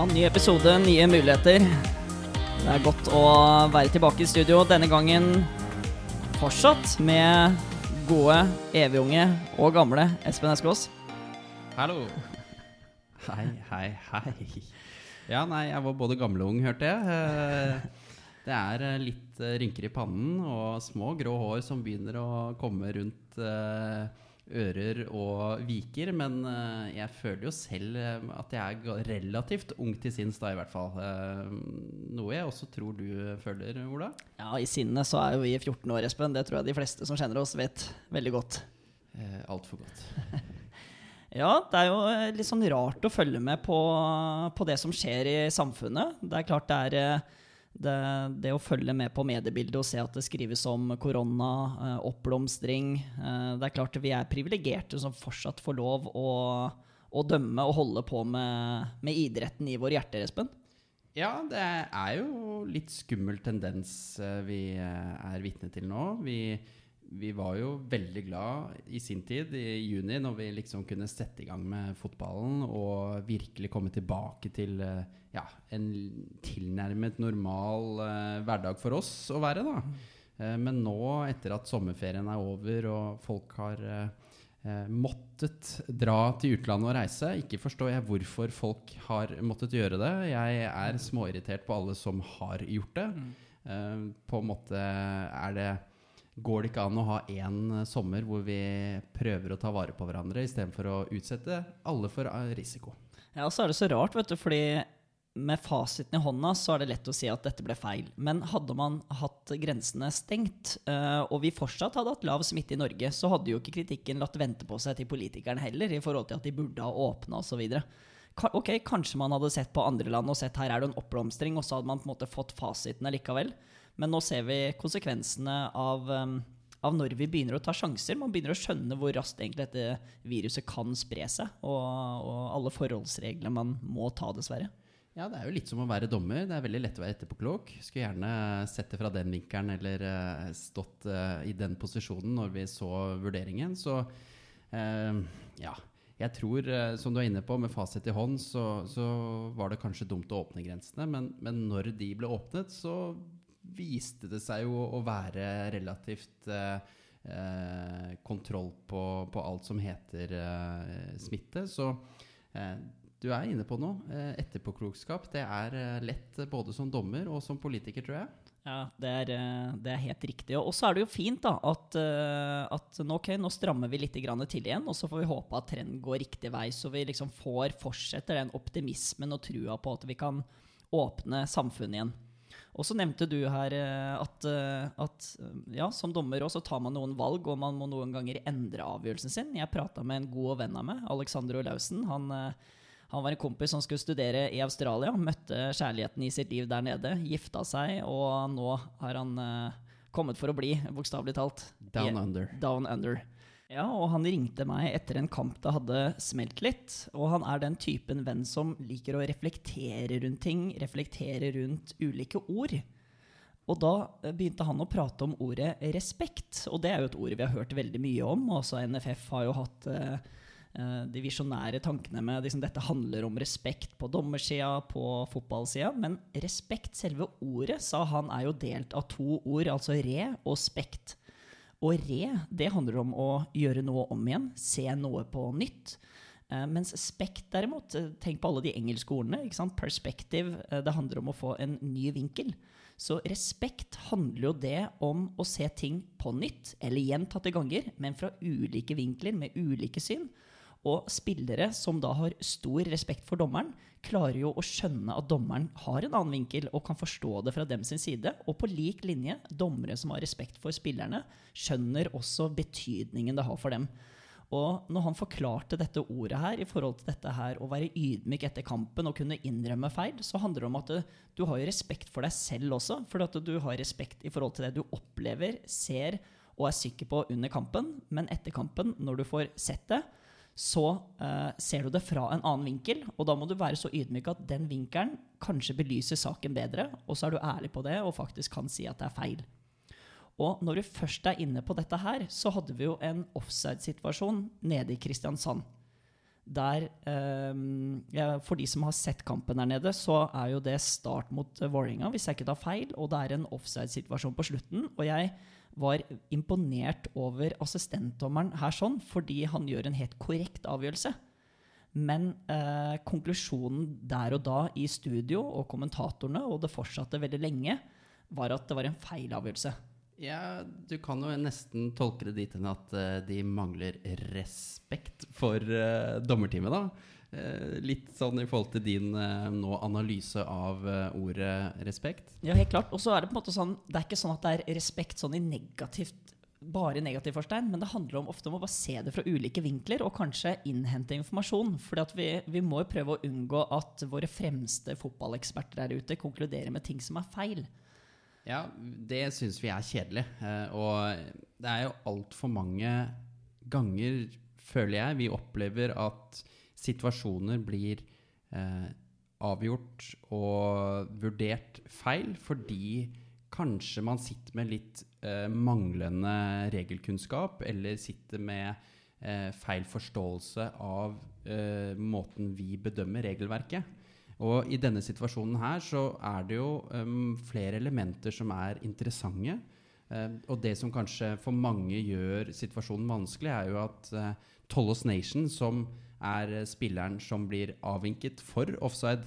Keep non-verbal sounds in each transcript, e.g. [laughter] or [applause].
Ja, ny episode, nye muligheter. Det er godt å være tilbake i studio. Denne gangen fortsatt med gode, evigunge og gamle Espen Eskås. Hallo. Hei, hei, hei. Ja, nei, jeg var både gammel og ung, hørte jeg. Eh, Det er eh, litt eh, rynker i pannen og små grå hår som begynner å komme rundt ører og viker. Men eh, jeg føler jo selv eh, at jeg er relativt ung til sinns, da i hvert fall. Eh, Noe jeg også tror du føler, Ola. Ja, i sinnet så er jo vi 14 år, Espen. Det tror jeg de fleste som kjenner oss, vet veldig godt. Eh, Altfor godt. [laughs] Ja, det er jo litt sånn rart å følge med på, på det som skjer i samfunnet. Det er klart det er det, det å følge med på mediebildet og se at det skrives om korona, eh, oppblomstring eh, Det er klart vi er privilegerte som fortsatt får lov å, å dømme og holde på med, med idretten i vår hjerte, Espen. Ja, det er jo litt skummel tendens eh, vi er vitne til nå. Vi, vi var jo veldig glad i sin tid, i juni, når vi liksom kunne sette i gang med fotballen og virkelig komme tilbake til eh, ja, en tilnærmet normal eh, hverdag for oss å være, da. Eh, men nå, etter at sommerferien er over og folk har eh, eh, måttet dra til utlandet og reise. Ikke forstår jeg hvorfor folk har måttet gjøre det. Jeg er småirritert på alle som har gjort det. Eh, på en måte er det Går det ikke an å ha én sommer hvor vi prøver å ta vare på hverandre istedenfor å utsette alle for eh, risiko? Ja, og så er det så rart, vet du, fordi med fasiten i hånda så er det lett å si at dette ble feil. Men hadde man hatt grensene stengt, eh, og vi fortsatt hadde hatt lav smitte i Norge, så hadde jo ikke kritikken latt vente på seg til politikerne heller, i forhold til at de burde ha åpna osv. Ok, kanskje man hadde sett på andre land og sett her er det en oppblomstring, og så hadde man på en måte fått fasitene likevel. Men nå ser vi konsekvensene av, um, av når vi begynner å ta sjanser. Man begynner å skjønne hvor raskt dette viruset kan spre seg, og, og alle forholdsreglene man må ta, dessverre. Ja, det er jo litt som å være dommer. Det er veldig lett å være etterpåklok. Skulle gjerne sett det fra den vinkelen eller eh, stått eh, i den posisjonen når vi så vurderingen. Så eh, ja. Jeg tror, eh, som du er inne på, med fasit i hånd, så, så var det kanskje dumt å åpne grensene. Men, men når de ble åpnet, så viste det seg jo å være relativt eh, eh, kontroll på, på alt som heter eh, smitte. Så eh, du er inne på noe. Eh, etterpåklokskap det er eh, lett både som dommer og som politiker, tror jeg. Ja, det er, det er helt riktig. Og så er det jo fint da, at, at nå, ok, nå strammer vi litt til igjen, og så får vi håpe at trenden går riktig vei, så vi liksom får fortsetter den optimismen og trua på at vi kan åpne samfunnet igjen. Og så nevnte du her eh, at, eh, at eh, ja, som dommer også, så tar man noen valg, og man må noen ganger endre avgjørelsen sin. Jeg prata med en god venn av meg, Alexander Olaussen. Han, han var en kompis som skulle studere i Australia, møtte kjærligheten i sitt liv der nede, gifta seg, og nå har han kommet for å bli, bokstavelig talt. Down under. Down under. Ja, og han ringte meg etter en kamp det hadde smelt litt. Og han er den typen venn som liker å reflektere rundt ting, reflektere rundt ulike ord. Og da begynte han å prate om ordet respekt, og det er jo et ord vi har hørt veldig mye om. Også NFF har jo hatt eh, eh, de visjonære tankene med liksom, dette handler om respekt på dommersida, på fotballsida. Men respekt, selve ordet, sa han, er jo delt av to ord, altså re og spekt. Og re, det handler om å gjøre noe om igjen, se noe på nytt. Eh, mens spekt derimot, eh, tenk på alle de engelske ordene. ikke sant? Perspective, eh, det handler om å få en ny vinkel. Så respekt handler jo det om å se ting på nytt, eller gjentatte ganger, men fra ulike vinkler, med ulike syn. Og spillere som da har stor respekt for dommeren, klarer jo å skjønne at dommeren har en annen vinkel og kan forstå det fra dem sin side. Og på lik linje, dommere som har respekt for spillerne, skjønner også betydningen det har for dem. Og når han forklarte dette ordet her, i forhold til dette her å være ydmyk etter kampen og kunne innrømme feil, så handler det om at du, har jo respekt for deg selv også. For at du har respekt i forhold til det du opplever, ser og er sikker på under kampen. Men etter kampen, når du får sett det, så eh, ser du det fra en annen vinkel. Og da må du være så ydmyk at den vinkelen kanskje belyser saken bedre, og så er du ærlig på det og faktisk kan si at det er feil. Og når du først er inne på dette her, så hadde vi jo en offside-situasjon nede i Kristiansand. Der, ja, for de som har sett kampen der nede, så er jo det start mot Vålerenga, hvis jeg ikke tar feil. Og det er en offside-situasjon på slutten. Og jeg var imponert over assistentdommeren her sånn, fordi han gjør en helt korrekt avgjørelse. Men eh, konklusjonen der og da i studio og kommentatorene, og det fortsatte veldig lenge, var at det var en feil avgjørelse. Ja, du kan jo nesten tolke det dit hen at uh, de mangler respekt for uh, dommerteamet, da. Uh, litt sånn i forhold til din nå analyse av ordet respekt. Ja, helt klart. Og så er det på en måte sånn Det er ikke sånn at det er respekt sånn i negativt bare i negativ forstein, men det handler om, ofte om å bare se det fra ulike vinkler og kanskje innhente informasjon. For vi, vi må prøve å unngå at våre fremste fotballeksperter der ute konkluderer med ting som er feil. Ja, det syns vi er kjedelig. Og det er jo altfor mange ganger, føler jeg, vi opplever at situasjoner blir eh, avgjort og vurdert feil fordi kanskje man sitter med litt eh, manglende regelkunnskap, eller sitter med eh, feil forståelse av eh, måten vi bedømmer regelverket. Og i denne situasjonen her så er det jo um, flere elementer som er interessante. Uh, og det som kanskje for mange gjør situasjonen vanskelig, er jo at uh, Tollos Nation, som er uh, spilleren som blir avvinket for offside,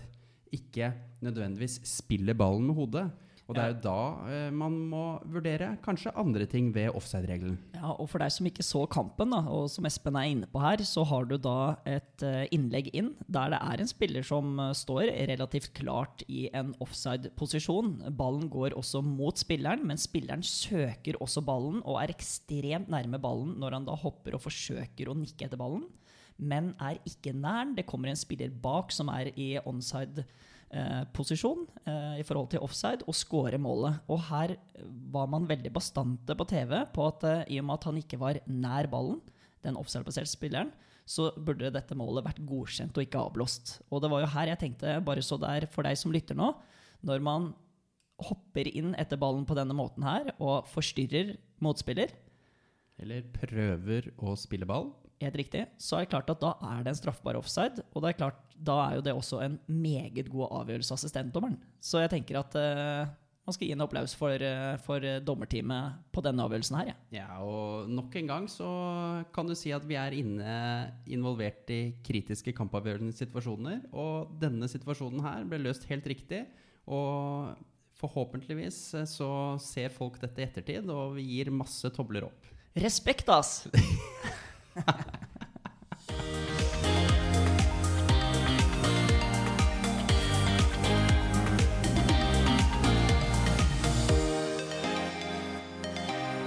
ikke nødvendigvis spiller ballen med hodet. Og det er jo da eh, man må vurdere kanskje andre ting ved offside-regelen. Ja, og for deg som ikke så kampen, da, og som Espen er inne på her, så har du da et uh, innlegg inn der det er en spiller som uh, står relativt klart i en offside-posisjon. Ballen går også mot spilleren, men spilleren søker også ballen og er ekstremt nærme ballen når han da hopper og forsøker å nikke etter ballen, men er ikke nær. den. Det kommer en spiller bak som er i onside Eh, posisjon eh, i forhold til offside og skåre målet. Og her var man veldig bastante på TV på at eh, i og med at han ikke var nær ballen, den offside-baserte spilleren, så burde dette målet vært godkjent og ikke avblåst. Og det var jo her jeg tenkte, bare så der for deg som lytter nå, når man hopper inn etter ballen på denne måten her og forstyrrer motspiller Eller prøver å spille ball helt riktig, så er det klart at da er det en straffbar offside. Og det er klart, da er jo det også en meget god avgjørelse av assistentdommeren. Så jeg tenker at uh, man skal gi en applaus for, uh, for dommerteamet på denne avgjørelsen her. Ja. ja, og nok en gang så kan du si at vi er inne involvert i kritiske kampavgjørende situasjoner. Og denne situasjonen her ble løst helt riktig. Og forhåpentligvis eh, så ser folk dette i ettertid, og vi gir masse tobler opp. Respekt, ass! [laughs] [laughs]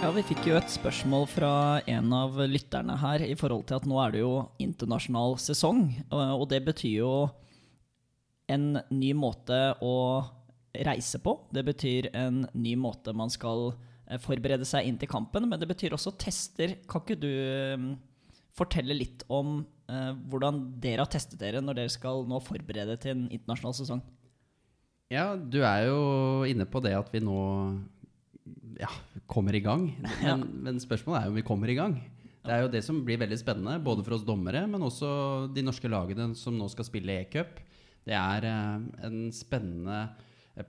Ja, Vi fikk jo et spørsmål fra en av lytterne her i forhold til at nå er det jo internasjonal sesong. Og det betyr jo en ny måte å reise på. Det betyr en ny måte man skal eh, forberede seg inn til kampen, men det betyr også tester. Kan ikke du mm, fortelle litt om eh, hvordan dere har testet dere når dere skal nå forberede til en internasjonal sesong. Ja, du er jo inne på det at vi nå ja, kommer i gang. [laughs] Men, ja. men, spørsmålet er jo om vi kommer i gang. Det er jo det som blir veldig spennende, både for oss dommere, men også de norske lagene som nå skal spille e-cup. Det er eh, en spennende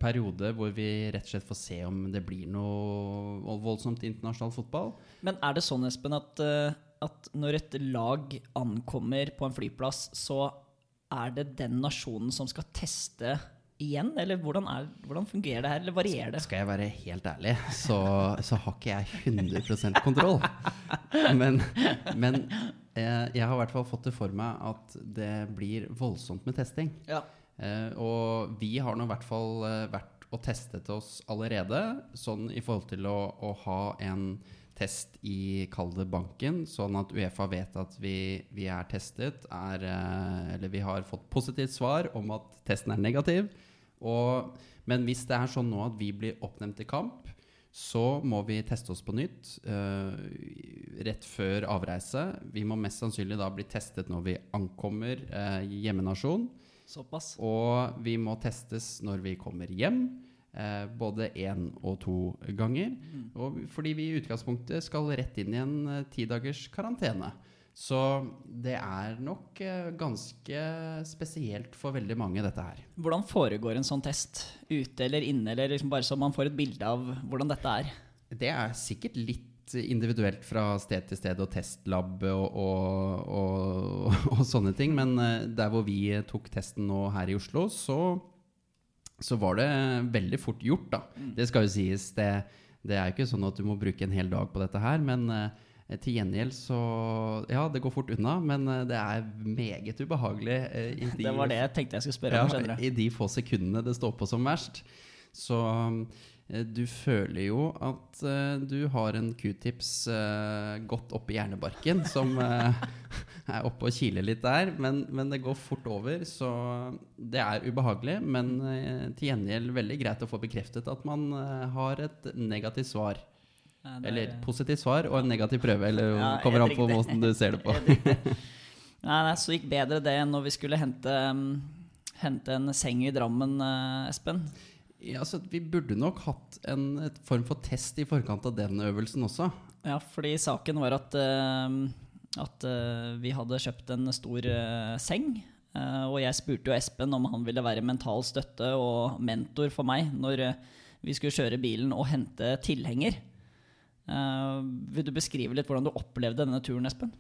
periode hvor vi rett og slett får se om det blir noe voldsomt internasjonal fotball. Men er det sånn, Espen, at uh, at når et lag ankommer på en flyplass, så er det den nasjonen som skal teste igjen? Eller hvordan, er, hvordan fungerer det her, eller varierer det? Skal jeg være helt ærlig, så, så har ikke jeg 100% kontroll. Men, men eh, jeg har i hvert fall fått det for meg at det blir voldsomt med testing. Ja. Eh, og vi har nå i hvert fall eh, vært og testet oss allerede, sånn i forhold til å, å ha en test i kall banken, sånn at Uefa vet at vi, vi er testet, er, eh, eller vi har fått positivt svar om at testen er negativ. Og, men hvis det er sånn nå at vi blir oppnevnt til kamp, så må vi teste oss på nytt uh, rett før avreise. Vi må mest sannsynlig da bli testet når vi ankommer uh, hjemmenasjon. Såpass. Og vi må testes når vi kommer hjem. Eh, både én og to ganger. Mm. Og fordi vi i utgangspunktet skal rett inn i en eh, ti dagers karantene. Så det er nok eh, ganske spesielt for veldig mange, dette her. Hvordan foregår en sånn test? Ute eller inne, eller liksom bare så man får et bilde av hvordan dette er? Det er sikkert litt individuelt fra sted til sted og testlab og, og, og, [laughs] og sånne ting, men eh, der hvor vi tok testen nå her i Oslo, så, så var det veldig fort gjort, da. Det skal jo sies. Det, det er jo ikke sånn at du må bruke en hel dag på dette her, men eh, til gjengjeld så Ja, det går fort unna, men eh, det er meget ubehagelig. eh, i [laughs] de- Det var det jeg tenkte jeg skulle spørre om. ja. I de få sekundene det står på som verst. Så du føler jo at uh, du har en q-tips uh, godt oppi hjernebarken, som uh, [laughs] er oppe og kiler litt der. Men, men det går fort over, så det er ubehagelig. Men eh, til gjengjeld veldig greit å få bekreftet at man eh, har et negativt svar. Ja, det er- Eller positivt svar og en negativ prøve, eller Ja, kommer an på måten du ser det på. [laughs] Nei, nei, så gikk bedre det enn når vi skulle hente, um, hente en seng i Drammen, eh, Espen. Ja, så Vi burde nok hatt en form for test i forkant av den øvelsen også. Ja, fordi saken var at, uh, at uh, vi hadde kjøpt en stor uh, seng. og jeg spurte jo Espen om han ville være mental støtte og mentor for meg når vi skulle kjøre bilen og hente tilhenger. Vil du beskrive litt hvordan du opplevde denne turen, Espen?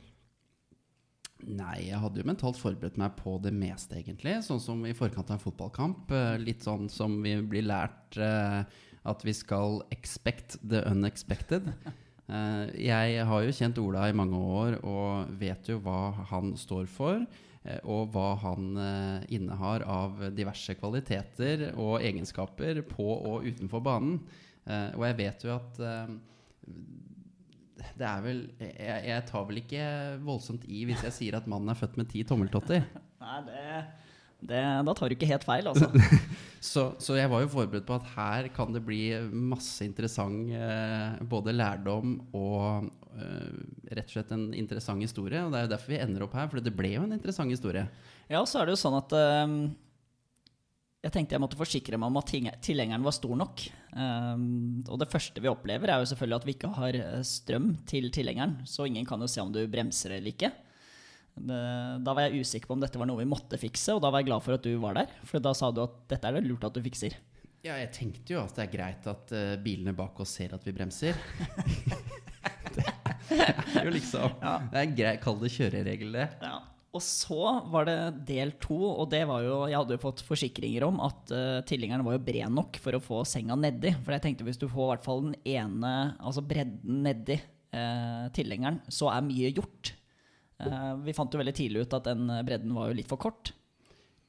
Nei, jeg hadde jo mentalt forberedt meg på det meste, egentlig. Sånn som i forkant av en fotballkamp. eh, Litt sånn som vi blir lært eh, at vi skal expect the unexpected. [laughs] Eh, jeg har jo kjent Ola i mange år og vet jo hva han står for. Og hva han eh, innehar av diverse kvaliteter og egenskaper på og utenfor banen. Og jeg vet jo at det er vel jeg, jeg tar vel ikke voldsomt i hvis jeg sier at mannen er født med ti tommeltotter. [laughs] Nei, det, det, da tar du ikke helt feil, altså. [laughs] Så, så jeg var jo forberedt på at her kan det bli masse interessant eh, både lærdom og eh, rett og slett en interessant historie. Og det er jo derfor vi ender opp her, for det ble jo en interessant historie. Ja, så er det jo sånn at ehm, jeg tenkte jeg måtte forsikre meg om at tilhengeren var stor nok. Um, og det første vi opplever, er jo selvfølgelig at vi ikke har eh, strøm til tilhengeren. Så ingen kan jo se om du bremser eller ikke. Det, da var jeg usikker på om dette var noe vi måtte fikse, og da var jeg glad for at du var der. For da sa du at dette er det lurt at du fikser. Ja, jeg tenkte jo at det er greit at eh, bilene bak oss ser at vi bremser. [laughs] det er jo liksom Ja. Det er en greit, kall det kjøreregel, det. Ja. Og så var det del to, og det var jo Jeg hadde jo fått forsikringer om at uh, tilhengeren var jo bred nok for å få senga nedi. For jeg tenkte hvis du får i hvert fall den ene, altså bredden nedi uh, tilhengeren, så er mye gjort. Uh, vi fant jo veldig tidlig ut at den bredden var jo litt for kort.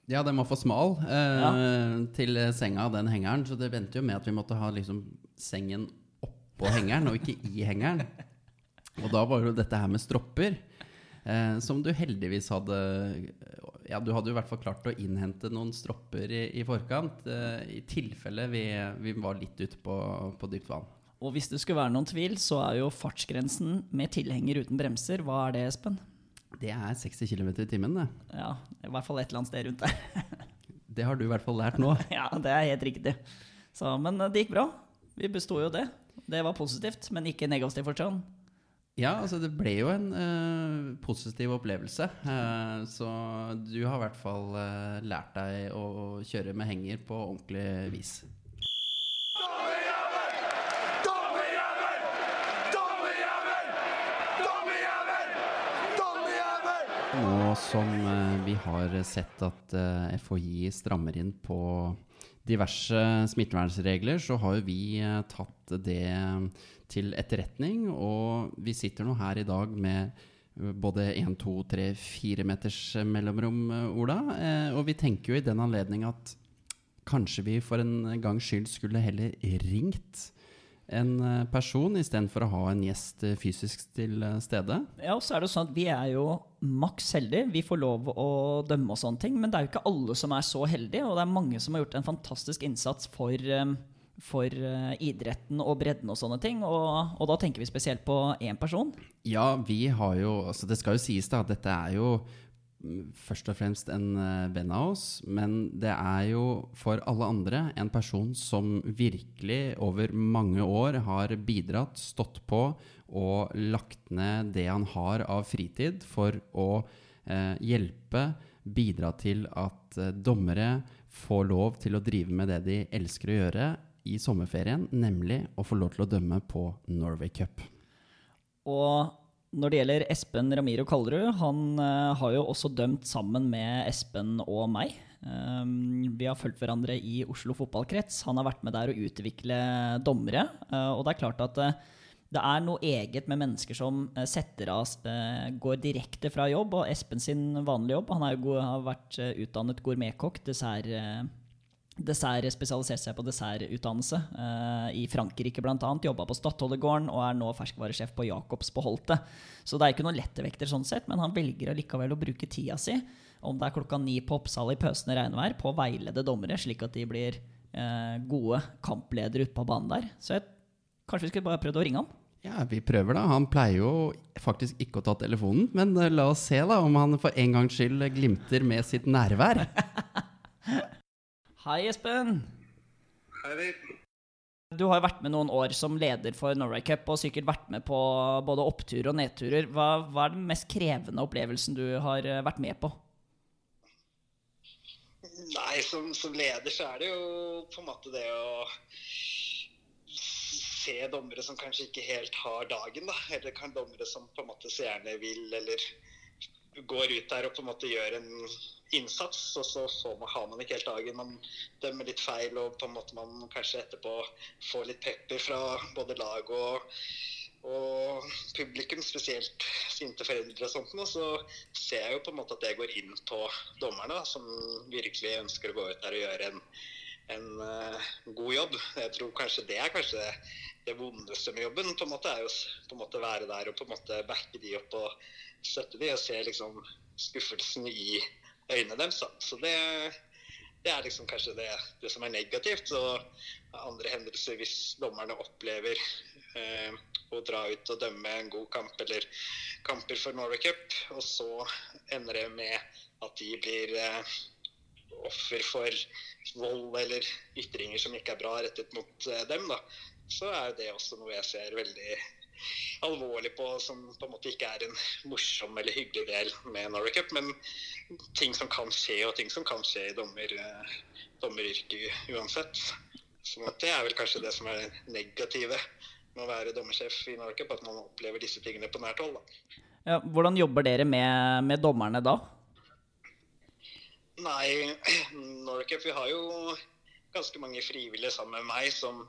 Ja, den var for smal eh, til senga, den hengeren. Så det endte jo med at vi måtte ha liksom sengen oppå hengeren, og ikke i hengeren. [laughs] Og da var jo dette her med stropper, eh, som du heldigvis hadde Ja, du hadde i hvert fall klart å innhente noen stropper i, i forkant, eh, i tilfelle vi, vi var litt ute på, på dypt vann. Og hvis det skulle være noen tvil, så er jo fartsgrensen med tilhenger uten bremser Hva er det, Espen? Det er 60 km i timen, det. Ja, i hvert fall et eller annet sted rundt der. [laughs] Det har du i hvert fall lært nå. [laughs] Ja, det er helt riktig. Så, men eh, det gikk bra. Vi besto jo det. Det var positivt, men ikke negativt forstand. Ja, altså det ble jo en uh, positiv opplevelse. Uh, så du har i hvert fall uh, lært deg å kjøre med henger på ordentlig vis. Nå som vi har sett at FHI strammer inn på diverse smittevernregler, så har jo vi eh, tatt det til etterretning. Og vi sitter nå her i dag med eh, både 1, 2, 3, 4 meters mellomrom, eh, Ola. Eh, Og vi tenker jo i den anledning at kanskje vi for en gangs skyld skulle heller ringt en eh, person istedenfor å ha en gjest eh, fysisk til eh, stede. Ja, og så er det sånn at Vi er jo maks heldig. Vi får lov å dømme og sånne ting. Men det er jo ikke alle som er så heldige, og det er mange som har gjort en fantastisk innsats for, eh, for eh, idretten og bredden og sånne ting. Og, og da tenker vi spesielt på én person. Ja, vi har jo altså Det skal jo sies da dette er jo først og fremst en eh, venn av oss, men det er jo for alle andre en person som virkelig over mange år har bidratt, stått på og lagt ned det han har av fritid for å eh, hjelpe, bidra til at eh, dommere får lov til å drive med det de elsker å gjøre i sommerferien, nemlig å få lov til å dømme på Norway Cup. Og når det gjelder Espen Ramiro Kallerud, han eh, har jo også dømt sammen med Espen og meg. Um, vi har fulgt hverandre i Oslo fotballkrets. Han har vært med der å utvikle dommere. eh, og det er klart at eh, det er noe eget med mennesker som setter av går direkte fra jobb, og Espen sin vanlige jobb. Han jo, har vært utdannet gourmetkokk, dessert, dessert spesialisert seg på dessertutdannelse eh, i Frankrike bl.a. Jobba på Stadholdergården og er nå ferskvaresjef på Jacobs på Holte. Så det er ikke noen lettevekter sånn sett, men han velger allikevel å bruke tida si, om det er klokka ni på Oppsal i pøsende regnvær, på å veilede dommere, slik at de blir eh, gode kampledere ute på banen der. Så jeg, kanskje vi skulle bare prøvd å ringe ham? Ja, vi prøver da. Han pleier jo faktisk ikke å ta telefonen, men eh, la oss se da om han for en gangs skyld glimter med sitt nærvær. [laughs] Hei, Espen. Hei, Erik. Du har jo vært med noen år som leder for Norway Cup og sikkert vært med på både oppturer og nedturer. Hva, hva er den mest krevende opplevelsen du har eh, vært med på? Nei, som, som leder så er det jo på en måte det å se dommere som kanskje ikke helt har dagen, da. Eller kan dommere som på en måte så gjerne vil, eller går ut der og på en måte gjør en innsats, og så så man, har man ikke helt dagen. Man dømmer litt feil, og på en måte man kanskje etterpå får litt pepper fra både lag og og publikum, spesielt sinte foreldre og sånt, nå, så ser jeg jo på en måte at det går inn på dommerne, som virkelig ønsker å gå ut der og gjøre en, en uh, god jobb. Jeg tror kanskje det er kanskje det vondeste med jobben, på en måte, er jo på en måte være der og på en måte backe de opp og støtte de, og se liksom skuffelsen i øynene deres. Så det, det er liksom kanskje det, det som er negativt. Og andre hendelser, hvis dommerne opplever eh, å dra ut og dømme en god kamp eller kamper for Norway Cup, og så ender det med at de blir eh, offer for vold eller ytringer som ikke er bra rettet mot eh, dem, da, så er det også noe jeg ser veldig alvorlig på, som på en måte ikke er en morsom eller hyggelig del med Norway Cup, men ting som kan skje, og ting som kan skje i dommer, eh, dommeryrket uansett. Så det er vel kanskje det som er det negative med å være dommersjef i Norway Cup, at man opplever disse tingene på nært hold. Ja, hvordan jobber dere med, med dommerne da? Nei, [clears throat] Norway Cup, vi har jo ganske mange frivillige sammen med meg som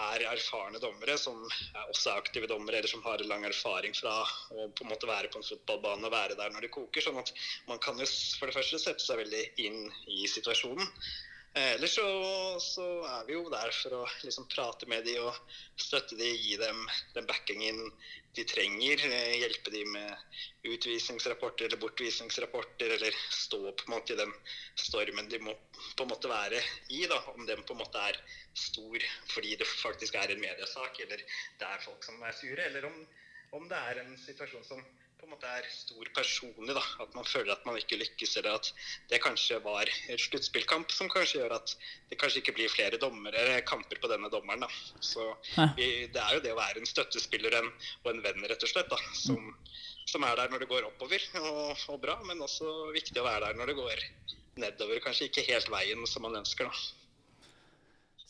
er erfarne dommere, som også er aktive dommere, eller som har lang erfaring fra å på en måte være på en fotballbane og være der når det koker. sånn at man kan jo for det første sette seg veldig inn i situasjonen. Eh, Ellers så, så er vi jo der for å liksom prate med de og støtte de, gi dem den backingen de trenger. eh, Hjelpe de med utvisningsrapporter eller bortvisningsrapporter, eller stå på en måte i den stormen de må på en måte være i. da, Om den på en måte er stor fordi det faktisk er en mediesak, eller det er folk som er sure, eller om, om det er en situasjon som på en måte er stor personlig. da, At man føler at man ikke lykkes, eller at det kanskje var et sluttspillkamp som kanskje gjør at det kanskje ikke blir flere dommere, eller kamper på denne dommeren. da. Så vi, Det er jo det å være en støttespiller en, og en venn, rett og slett, da, som, som er der når det går oppover og, og bra, men også viktig å være der når det går nedover. Kanskje ikke helt veien som man ønsker. da.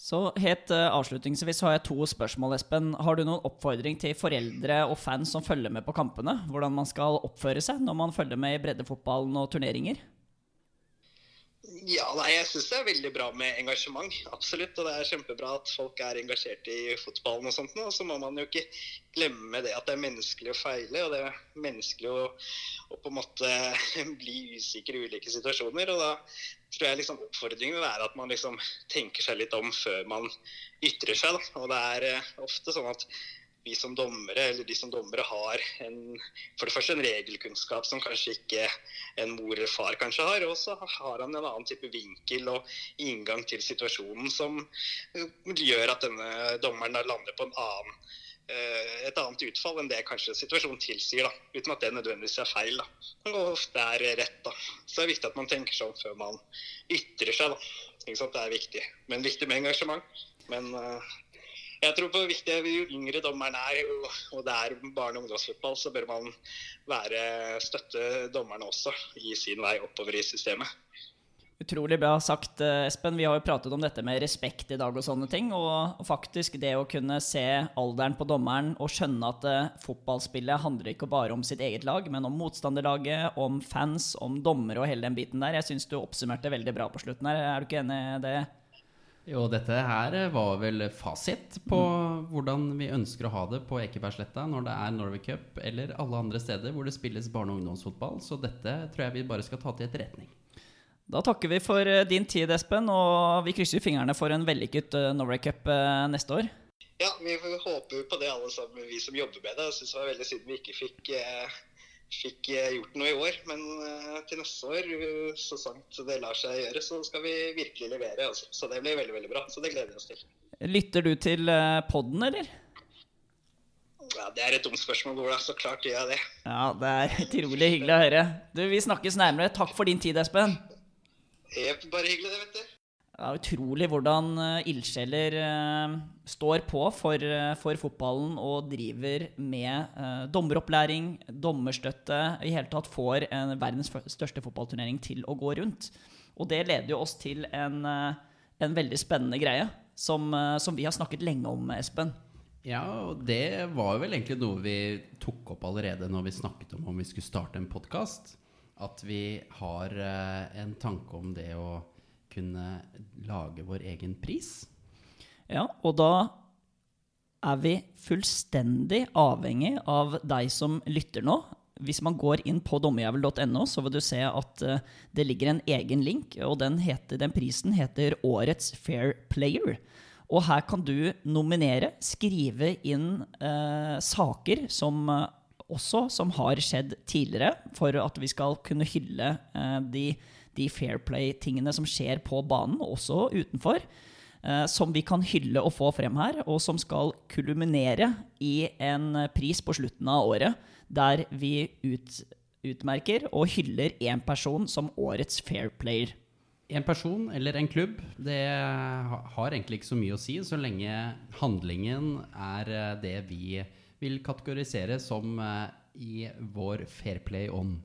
Så helt eh, avslutningsvis har jeg to spørsmål, Espen. Har du noen oppfordring til foreldre og fans som følger med på kampene? Hvordan man skal oppføre seg når man følger med i breddefotballen og turneringer? Ja, nei, jeg syns det er veldig bra med engasjement. Absolutt. Og det er kjempebra at folk er engasjert i fotballen og sånt. Og så må man jo ikke glemme det at det er menneskelig å feile, og det er menneskelig å, å på en måte [laughs] bli usikker i ulike situasjoner. Og da tror jeg liksom oppfordringen vil være at man liksom tenker seg litt om før man ytrer seg. Da. Og det er eh, ofte sånn at vi som dommere, eller de som dommere, har en, for det første en regelkunnskap som kanskje ikke en mor eller far kanskje har. Og så har han en annen type vinkel og inngang til situasjonen som gjør at denne dommeren lander på en annen, et annet utfall enn det kanskje situasjonen tilsier. da, Uten at det nødvendigvis er feil. da. Og ofte er rett. da. Så det er viktig at man tenker seg om før man ytrer seg. da. Det er viktig. Men viktig med engasjement. Men uh, jeg tror på viktig, Jo yngre dommeren er, og det er barne- og ungdomsfotball, så bør man være, støtte dommerne også i sin vei oppover i systemet. Utrolig bra sagt, eh, Espen. Vi har jo pratet om dette med respekt i dag og sånne ting. Og faktisk det å kunne se alderen på dommeren og skjønne at eh, fotballspillet handler ikke bare om sitt eget lag, men om motstanderlaget, om fans, om dommere og hele den biten der. Jeg syns du oppsummerte veldig bra på slutten her. Er du ikke enig i det? Jo, dette her var vel fasit på hvordan vi ønsker å ha det på Ekebergsletta når det er Norway Cup eller alle andre steder hvor det spilles barne- og ungdomsfotball. Så dette tror jeg vi bare skal ta til etterretning. Da takker vi for eh, din tid, Espen, og vi krysser fingrene for en vellykket eh, Norway Cup eh, neste år. Ja, vi håper på det alle sammen, vi som jobber med det. Jeg syns det var veldig synd vi ikke fikk, fikk gjort noe i år. Men til neste år, så sant det lar seg gjøre, så skal vi virkelig levere. Altså. Så det blir veldig, veldig bra. Så det gleder vi oss til. Lytter du til podden, eller? Ja, Det er et dumt spørsmål, Ola. Så klart gjør jeg det. Ja, det er [laughs] utrolig hyggelig å høre. Du, Vi snakkes nærmere. Takk for din tid, Espen. Helt bare hyggelig, det, vet du. Det er utrolig hvordan eh, ildsjeler eh, står på for, eh, for fotballen og driver med dommeropplæring, dommerstøtte, i hele tatt får en verdens største fotballturnering til å gå rundt. Og det leder jo oss til en, en veldig spennende greie som, som vi har snakket lenge om, Espen. Ja, og det var vel egentlig noe vi tok opp allerede når vi snakket om om vi skulle starte en podkast. At vi har eh, en tanke om det å kunne lage vår egen pris. Ja, og da er vi fullstendig avhengig av deg som lytter nå. Hvis man går inn på dommerjævel.no, så vil du se at eh, det ligger en egen link, og den, heter, den prisen heter Årets Fair Player. Og her kan du nominere, skrive inn eh, saker som også som har skjedd tidligere, for at vi skal kunne hylle eh, de, de Fair Play-tingene som skjer på banen, også utenfor eh, som vi kan hylle og få frem her, og som skal kulminere i en pris på slutten av året, der vi ut, utmerker og hyller én person som årets fair player. En person eller en klubb, det har egentlig ikke så mye å si, så lenge handlingen er eh, det vi vil kategorisere som eh, i vår fair play-ånd.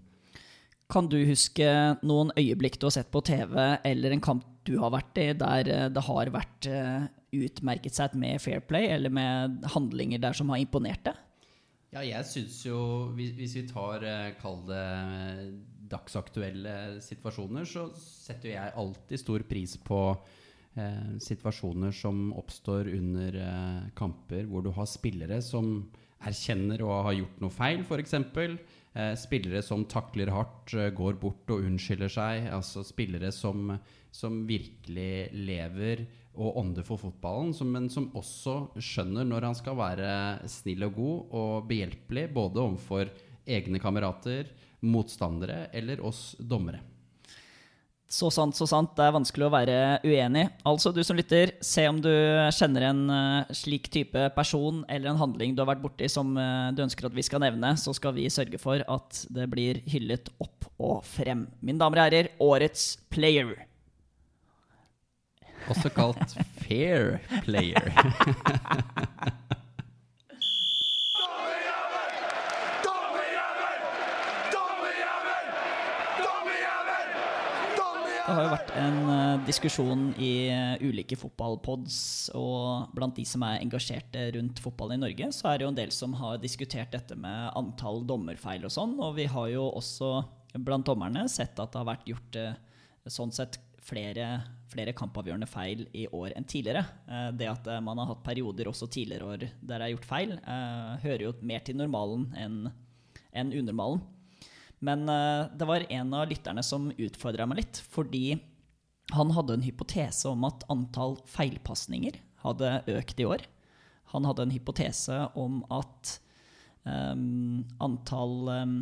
Kan du huske noen øyeblikk du har sett på TV, eller en kamp du har vært i, der eh, det har vært eh, utmerket seg med fair play, eller med handlinger der som har imponert deg? Ja, jeg syns jo Hvis, vi tar, kall det dagsaktuelle situasjoner, så setter jeg alltid stor pris på eh, situasjoner som oppstår under eh, kamper hvor du har spillere som erkjenner å ha gjort noe feil, f.eks. Eh, spillere som takler hardt, eh, går bort og unnskylder seg. Altså spillere som, som virkelig lever og ånder for fotballen, men som også skjønner når han skal være snill og god og behjelpelig, både overfor egne kamerater, motstandere eller oss dommere. Så sant, så sant. Det er vanskelig å være uenig. Altså, du som lytter, se om du kjenner en eh, slik type person eller en handling du har vært borti som eh, du ønsker at vi skal nevne, så skal vi sørge for at det blir hyllet opp og frem. Mine damer og herrer, årets player. Også kalt fair player. [laughs] Dommerjævel! Dommerjævel! Dommerjævel! Dommerjævel! Det har jo vært en eh, diskusjon i eh, ulike fotballpods, og blant de som er engasjerte rundt fotball i Norge, så er det jo en del som har diskutert dette med antall dommerfeil og sånn, og vi har jo også blant dommerne sett at det har vært gjort eh, sånn sett flere, flere kampavgjørende feil i år enn tidligere. Det at man har hatt perioder også tidligere år der det er gjort feil, hører jo mer til normalen enn unormalen. Men eh, det var en av lytterne som utfordra meg litt, fordi han hadde en hypotese om at antall feilpasninger hadde økt i år. Han hadde en hypotese om at um, antall, um,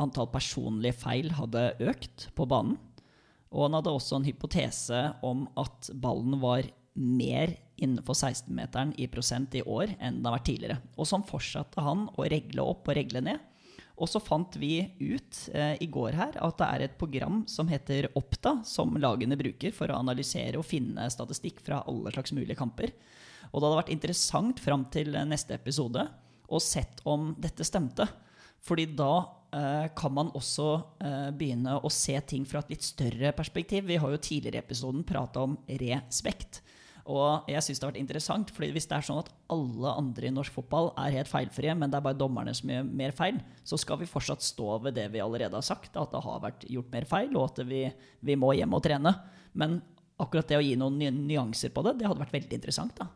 antall personlige feil hadde økt på banen. Og han hadde også en hypotese om at ballen var mer innenfor 16-meteren i prosent i år enn den har vært tidligere. Og sånn fortsatte han å regle opp og regle ned. Og så fant vi ut eh, i går her at det er et program som heter Oppda, som lagene bruker for å analysere og finne statistikk fra alle slags mulige kamper. Og det hadde vært interessant fram til neste episode å sett om dette stemte. Fordi da eh, kan man også eh, begynne å se ting fra et litt større perspektiv. Vi har jo tidligere i episoden prata om respekt. Og jeg synes det har vært interessant, fordi hvis det er sånn at alle andre i norsk fotball er helt feilfrie, men det er bare dommerne som gjør mer feil, så skal vi fortsatt stå ved det vi allerede har sagt, at det har vært gjort mer feil, og at vi, vi må hjem og trene. Men akkurat det å gi noen nyanser på det, det hadde vært veldig interessant. da.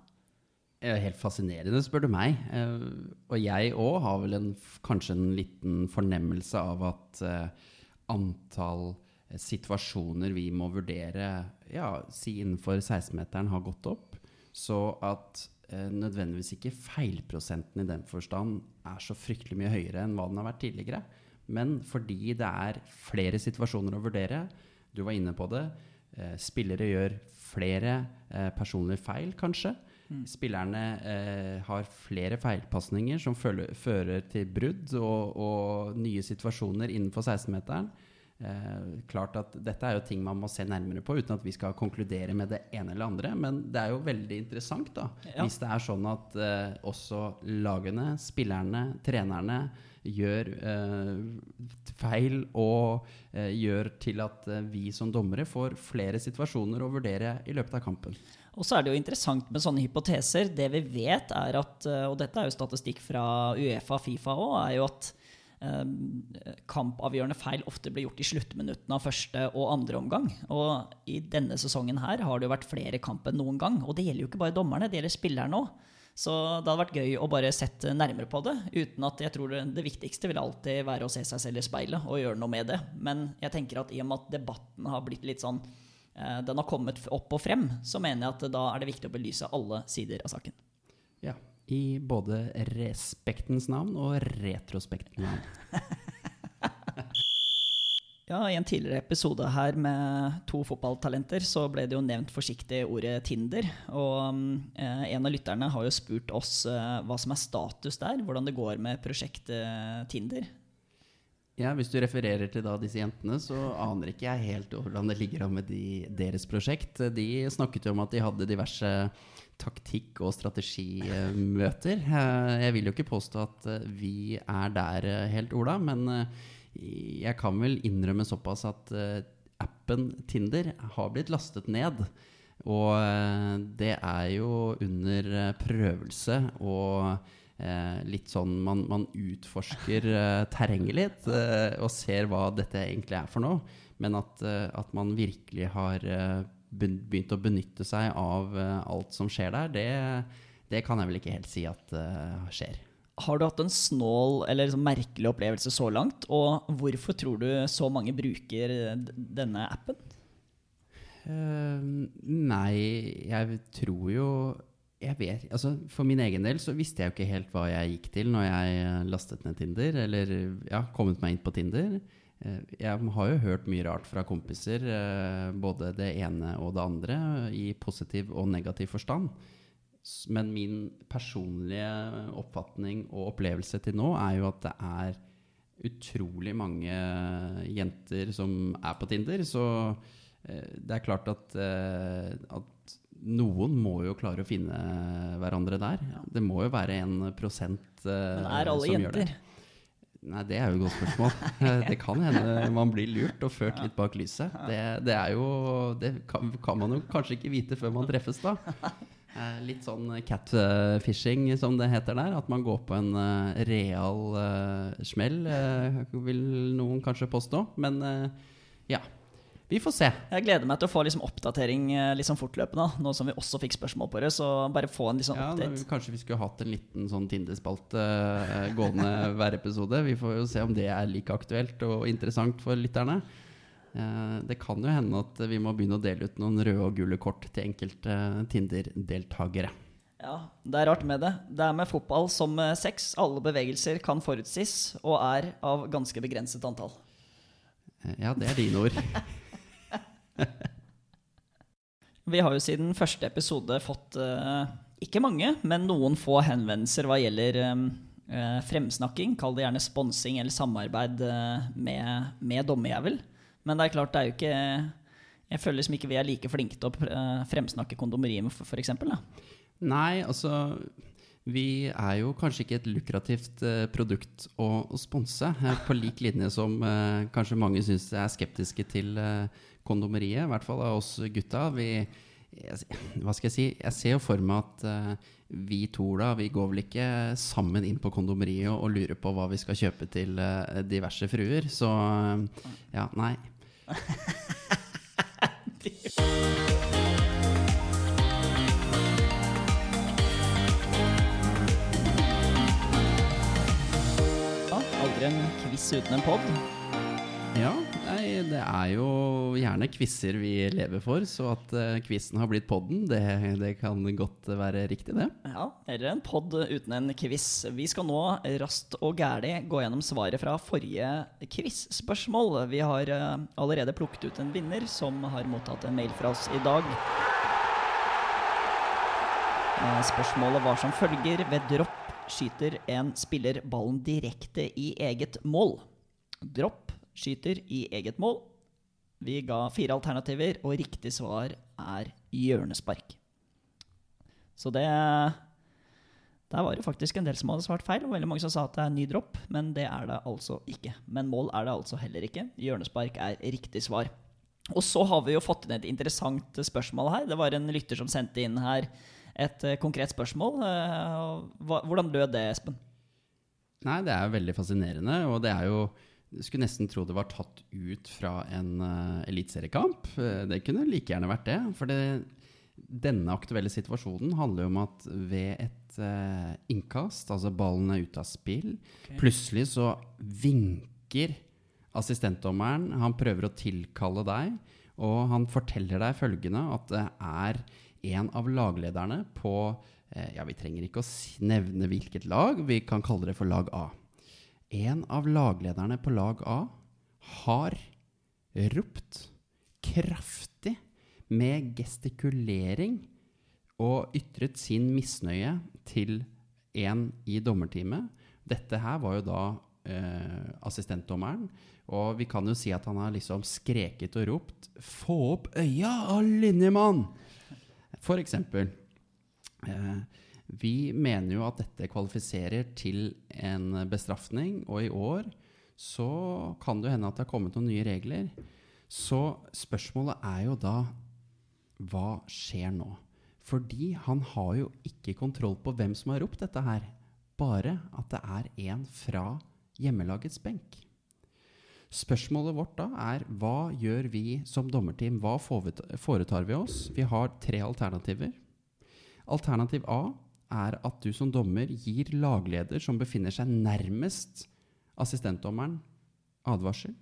Helt fascinerende, spør du meg. Eh, og jeg òg har vel en, kanskje en liten fornemmelse av at eh, antall situasjoner vi må vurdere, ja, si innenfor 16-meteren, har gått opp. Så at eh, nødvendigvis ikke feilprosenten i den forstand er så fryktelig mye høyere enn hva den har vært tidligere. Men fordi det er flere situasjoner å vurdere, du var inne på det, eh, spillere gjør flere eh, personlige feil, kanskje. Spillerne eh, har flere feilpasninger som føler, fører til brudd og, og nye situasjoner innenfor 16-meteren. Eh, klart at Dette er jo ting man må se nærmere på, uten at vi skal konkludere med det ene eller andre. Men det er jo veldig interessant da, Ja. hvis det er sånn at eh, også lagene, spillerne, trenerne gjør eh, feil og eh, gjør til at eh, vi som dommere får flere situasjoner å vurdere i løpet av kampen. Og så er det jo interessant med sånne hypoteser. Det vi vet, er at eh, Og dette er jo statistikk fra Uefa og Fifa òg, er jo at kampavgjørende feil ofte blir gjort i sluttminuttene av første og andre omgang. Og i denne sesongen her har det jo vært flere kamp enn noen gang. Og det gjelder jo ikke bare dommerne, det gjelder spillerne òg. Så det hadde vært gøy å bare sette nærmere på det. uten at jeg tror det, det viktigste vil alltid være å se seg selv i speilet og gjøre noe med det. Men jeg tenker at i og med at debatten har blitt litt sånn eh, Den har kommet opp og frem, så mener jeg at da er det viktig å belyse alle sider av saken. Ja, I både respektens navn og retrospektens navn. [laughs] Ja, I en tidligere episode her med to fotballtalenter så ble det jo nevnt forsiktig ordet Tinder. Og eh, en av lytterne har jo spurt oss eh, hva som er status der, hvordan det går med prosjektet Tinder. Ja, Hvis du refererer til da disse jentene, så aner ikke jeg helt hvordan det ligger an med de, deres prosjekt. De snakket jo om at de hadde diverse taktikk- og strategimøter. Eh, Jeg vil jo ikke påstå at eh, vi er der eh, helt, Ola, men jeg kan vel innrømme såpass at appen Tinder har blitt lastet ned. Og det er jo under prøvelse og eh, litt sånn man, man utforsker eh, terrenget litt eh, og ser hva dette egentlig er for noe. Men at, eh, at man virkelig har eh, begynt å benytte seg av eh, alt som skjer der, det, det kan jeg vel ikke helt si at skjer. Har du hatt en snål eller liksom merkelig opplevelse så langt? Og hvorfor tror du så mange bruker denne appen? Nei, jeg tror jo Jeg vet Altså, for min egen del så visste jeg jo ikke helt hva jeg gikk til når jeg eh, lastet ned Tinder, eller ja, kommet meg inn på Tinder. Eh, Jeg har jo hørt mye rart fra kompiser, eh, både det ene og det andre, i positiv og negativ forstand. Men min personlige oppfatning og opplevelse til nå er jo at det er utrolig mange jenter som er på Tinder, så det er klart at, at noen må jo klare å finne hverandre der. Det må jo være en prosent uh, Men er alle jenter? Nei, det er jo et godt spørsmål. [laughs] [laughs] det kan hende man blir lurt og ført litt bak lyset. Det, det er jo Det kan, kan man jo kanskje ikke vite før man treffes, da. [laughs] Eh, Litt sånn catfishing, som det heter der. At man går på en uh, real smell, vil noen kanskje påstå. Men ja, vi får se. Jeg gleder meg til å få liksom oppdatering liksom fortløpende, nå som vi også fikk spørsmål på det. Så bare få en liksom Ja, update. da- kanskje vi skulle hatt en liten sånn Tinder-spalte uh, gående [laughs] hver episode. Vi får jo se om det er like aktuelt og interessant for lytterne. Uh, Det kan jo hende at vi må begynne å dele ut noen røde og gule kort til enkelte Tinder-deltakere. Ja, det er rart med det. Det er med fotball som med sex. Alle bevegelser kan forutsies, og er av ganske begrenset antall. Ja, det er dine ord. [laughs] [laughs] Vi har jo siden første episode fått eh, ikke mange, men noen få henvendelser hva gjelder eh, eh, fremsnakking. Kall det gjerne sponsing eller samarbeid med, med dommerjævel. Men det er klart, det er jo ikke Jeg føler liksom ikke vi er like flinke til å fremsnakke kondomeriet, f.eks. Nei, altså Vi er jo kanskje ikke et lukrativt produkt å, å sponse. på lik linje som kanskje mange syns er skeptiske til kondomeriet. I hvert fall av oss gutta. Vi, [laughs] hva skal jeg si? Jeg ser jo for meg at uh, vi to da, vi går vel ikke sammen inn på kondomeriet og, og lurer på hva vi skal kjøpe til uh, diverse fruer. Så uh, ja, nei. Ja, aldri en quiz uten en pod. Ja, nei, det er jo gjerne quizer vi lever for, så at uh, quizen har blitt podden, det, det kan godt være riktig, det. Ja, eller en pod uten en quiz. Vi skal nå raskt og gæli gå gjennom svaret fra forrige quiz-spørsmål. Vi har eh, allerede plukket ut en vinner som har mottatt en mail fra oss i dag. Eh, Spørsmålet var som følger. Ved dropp skyter en spiller ballen direkte i eget mål. Dropp skyter i eget mål. Vi ga fire alternativer, og riktig svar er hjørnespark. Så det Der var det faktisk en del som hadde svart feil, og veldig mange som sa at det er ny dropp, men det er det altså ikke. Men mål er det altså heller ikke. Hjørnespark er riktig svar. Og så har vi jo fått inn et interessant spørsmål her. Det var en lytter som sendte inn her et eh, konkret spørsmål. Eh, Hvordan lød det, Espen? Nei, det er veldig fascinerende, og det er jo jeg skulle nesten tro det var tatt ut fra en uh, eliteseriekamp. Eh, det kunne like gjerne vært det. For det, denne aktuelle situasjonen handler jo om at ved et uh, innkast, altså ballen er ute av spill, plutselig så vinker assistentdommeren. Han prøver å tilkalle deg, og han forteller deg følgende at det er en av laglederne på uh, Ja, vi trenger ikke å nevne hvilket lag, vi kan kalle det for lag A. En av laglederne på lag A har ropt kraftig med gestikulering og ytret sin misnøye til en i dommerteamet. Dette her var jo da eh, assistentdommeren, og vi kan jo si at han har liksom skreket og ropt 'Få opp øya, linjemann!' For eksempel. Eh, vi mener jo at dette kvalifiserer til en bestraffning, og i år så kan det hende at det har kommet noen nye regler. Så spørsmålet er jo da hva skjer nå? Fordi han har jo ikke kontroll på hvem som har ropt dette her. Bare at det er en fra hjemmelagets benk. Spørsmålet vårt da er hva gjør vi som dommerteam? Hva foretar vi oss? Vi har tre alternativer. Alternativ A er at du som dommer gir lagleder som befinner seg nærmest assistentdommeren, advarsel.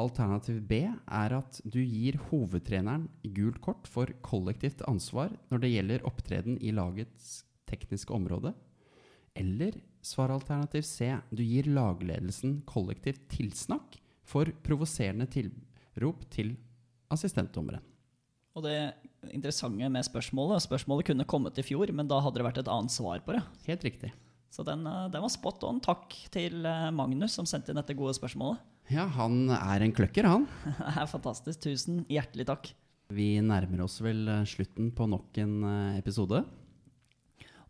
Alternativ B er at du gir hovedtreneren gult kort for kollektivt ansvar når det gjelder opptreden i lagets tekniske område. Eller svaralternativ C, du gir lagledelsen kollektivt tilsnakk for provoserende tilrop til assistentdommeren. Og det interessante med spørsmålet Spørsmålet kunne kommet i fjor, men da hadde det vært et annet svar på det. Helt riktig. Så den, eh, den var spot on. Takk til eh, Magnus som sendte inn dette gode spørsmålet. Ja, han er en kløkker, han. [laughs] Det er fantastisk. Tusen hjertelig takk. Vi nærmer oss vel eh, slutten på nok en episode.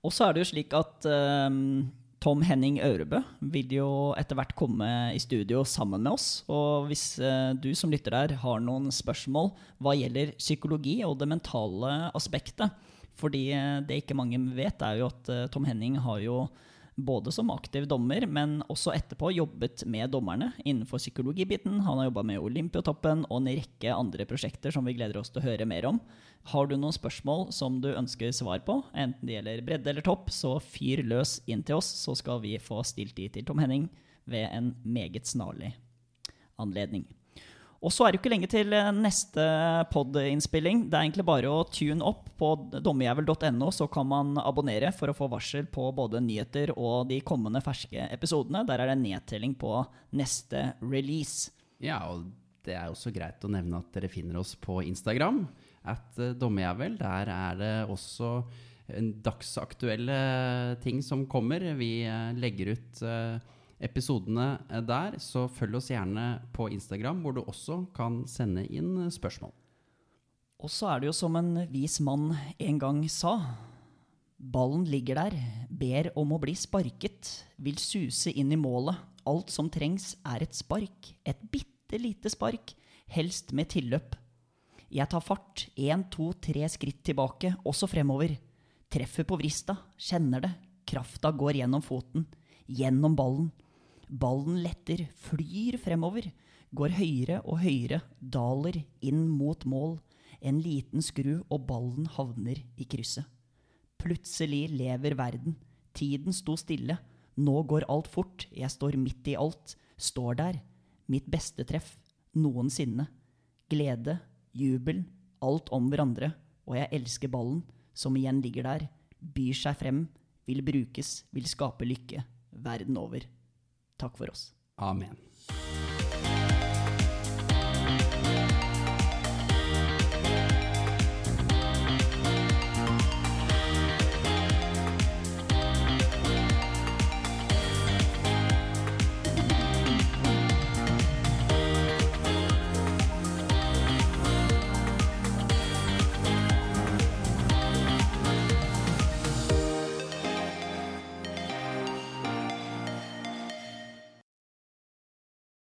Og så er det jo slik at eh, Tom Henning Aurebø vil jo etter hvert komme i studio sammen med oss. Og hvis eh, du som lytter der har noen spørsmål hva gjelder psykologi og det mentale aspektet Fordi eh, det ikke mange vet, er jo at eh, Tom Henning har jo både som aktiv dommer, men også etterpå jobbet med dommerne innenfor psykologibiten. Han har jobba med Olympiatoppen og en rekke andre prosjekter som vi gleder oss til å høre mer om. Har du noen spørsmål som du ønsker svar på, enten det gjelder bredde eller topp, så fyr løs inn til oss, så skal vi få stilt de til Tom Henning ved en meget snarlig anledning. Og så er det jo ikke lenge til eh, neste pod-innspilling. Det er egentlig bare å tune opp på dommerjævel.no, så kan man abonnere for å få varsel på både nyheter og de kommende ferske episodene. Der er det nedtelling på neste release. Ja, og det er også greit å nevne at dere finner oss på Instagram. At uh, Dommerjævel. Der er det også dagsaktuelle ting som kommer. Vi eh, legger ut eh, episodene eh, der, så følg oss gjerne på Instagram, hvor du også kan sende inn eh, spørsmål. Og så er det jo som en vis mann en gang sa. Ballen ligger der, ber om å bli sparket, vil suse inn i målet. Alt som trengs er et spark, et bitte lite spark, helst med tilløp. Jeg tar fart, én, to, tre skritt tilbake, også fremover. Treffer på vrista, kjenner det, krafta går gjennom foten, gjennom ballen. Ballen letter, flyr fremover, går høyere og høyere, daler inn mot mål. En liten skru, og ballen havner i krysset. Plutselig lever verden. Tiden sto stille. Nå går alt fort. Jeg står midt i alt. Står der. Mitt beste treff noensinne. Glede, jubel, alt om hverandre. Og jeg elsker ballen, som igjen ligger der. Byr seg frem, vil brukes, vil skape lykke. Verden over. Takk for oss. Amen.